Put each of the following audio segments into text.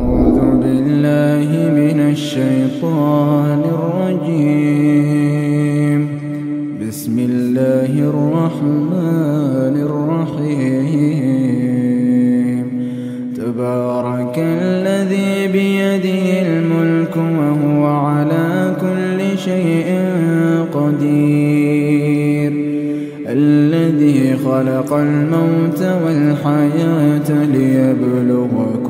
أعوذ بالله من الشيطان الرجيم. بسم الله الرحمن الرحيم. تبارك الذي بيده الملك وهو على كل شيء قدير. الذي خلق الموت والحياة ليبلغكم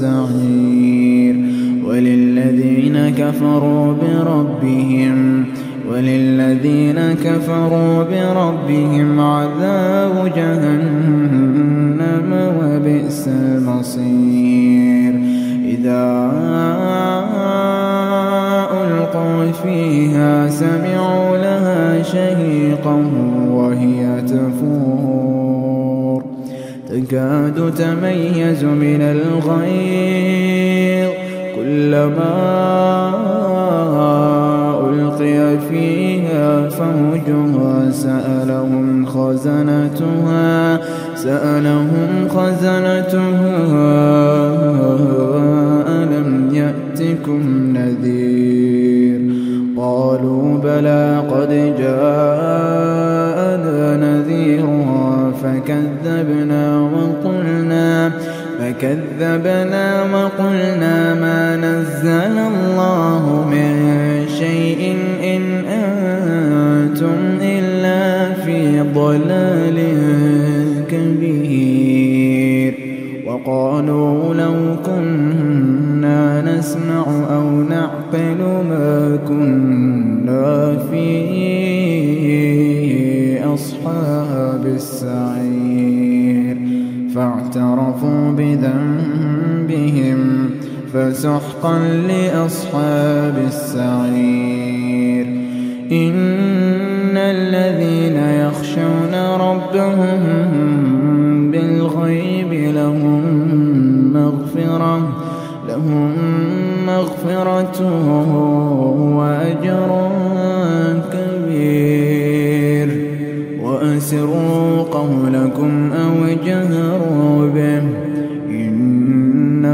السعير. وللذين كفروا بربهم وللذين كفروا بربهم عذاب جهنم وبئس المصير. إذا ألقوا فيها سمعوا لها شهيقا وهي تفور. تكاد تميز من الغيظ كلما ألقي فيها فوجها سألهم خزنتها سألهم خزنتها ألم يأتكم نذير؟ قالوا بلى نزل الله من شيء إن أنتم إلا في ضلال كبير. وقالوا لو كنا نسمع أو نعقل ما كنا في أصحاب السعير. فاعترفوا بذنبهم فسحقا لأصحاب السعير. إن الذين يخشون ربهم بالغيب لهم مغفرة لهم مغفرة وأجر كبير. وأسروا قولكم أو جهروا به.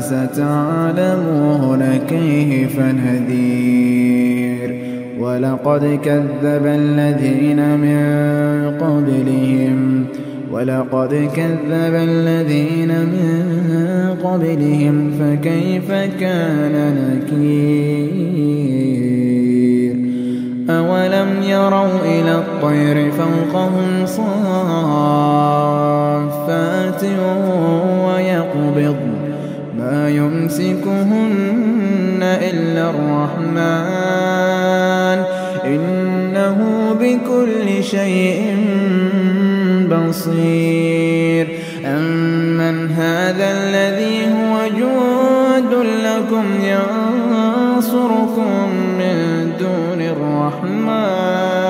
فستعلمون كيف نذير ولقد كذب الذين من قبلهم. ولقد كذب الذين من قبلهم فكيف كان نكير؟ أولم يروا إلى الطير فوقهم صافات يمسكهن إلا الرحمن. إنه بكل شيء بصير. أمن هذا الذي هو جود لكم ينصركم من دون الرحمن.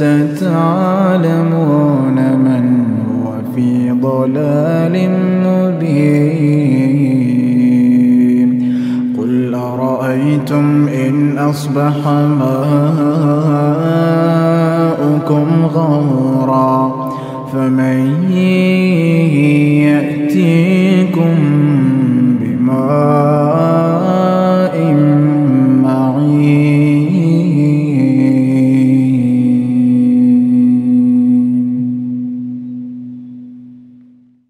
فستعلمون من هو في ضلال مبين. قل أرأيتم إن أصبح ماؤكم غورا فمن يأتيكم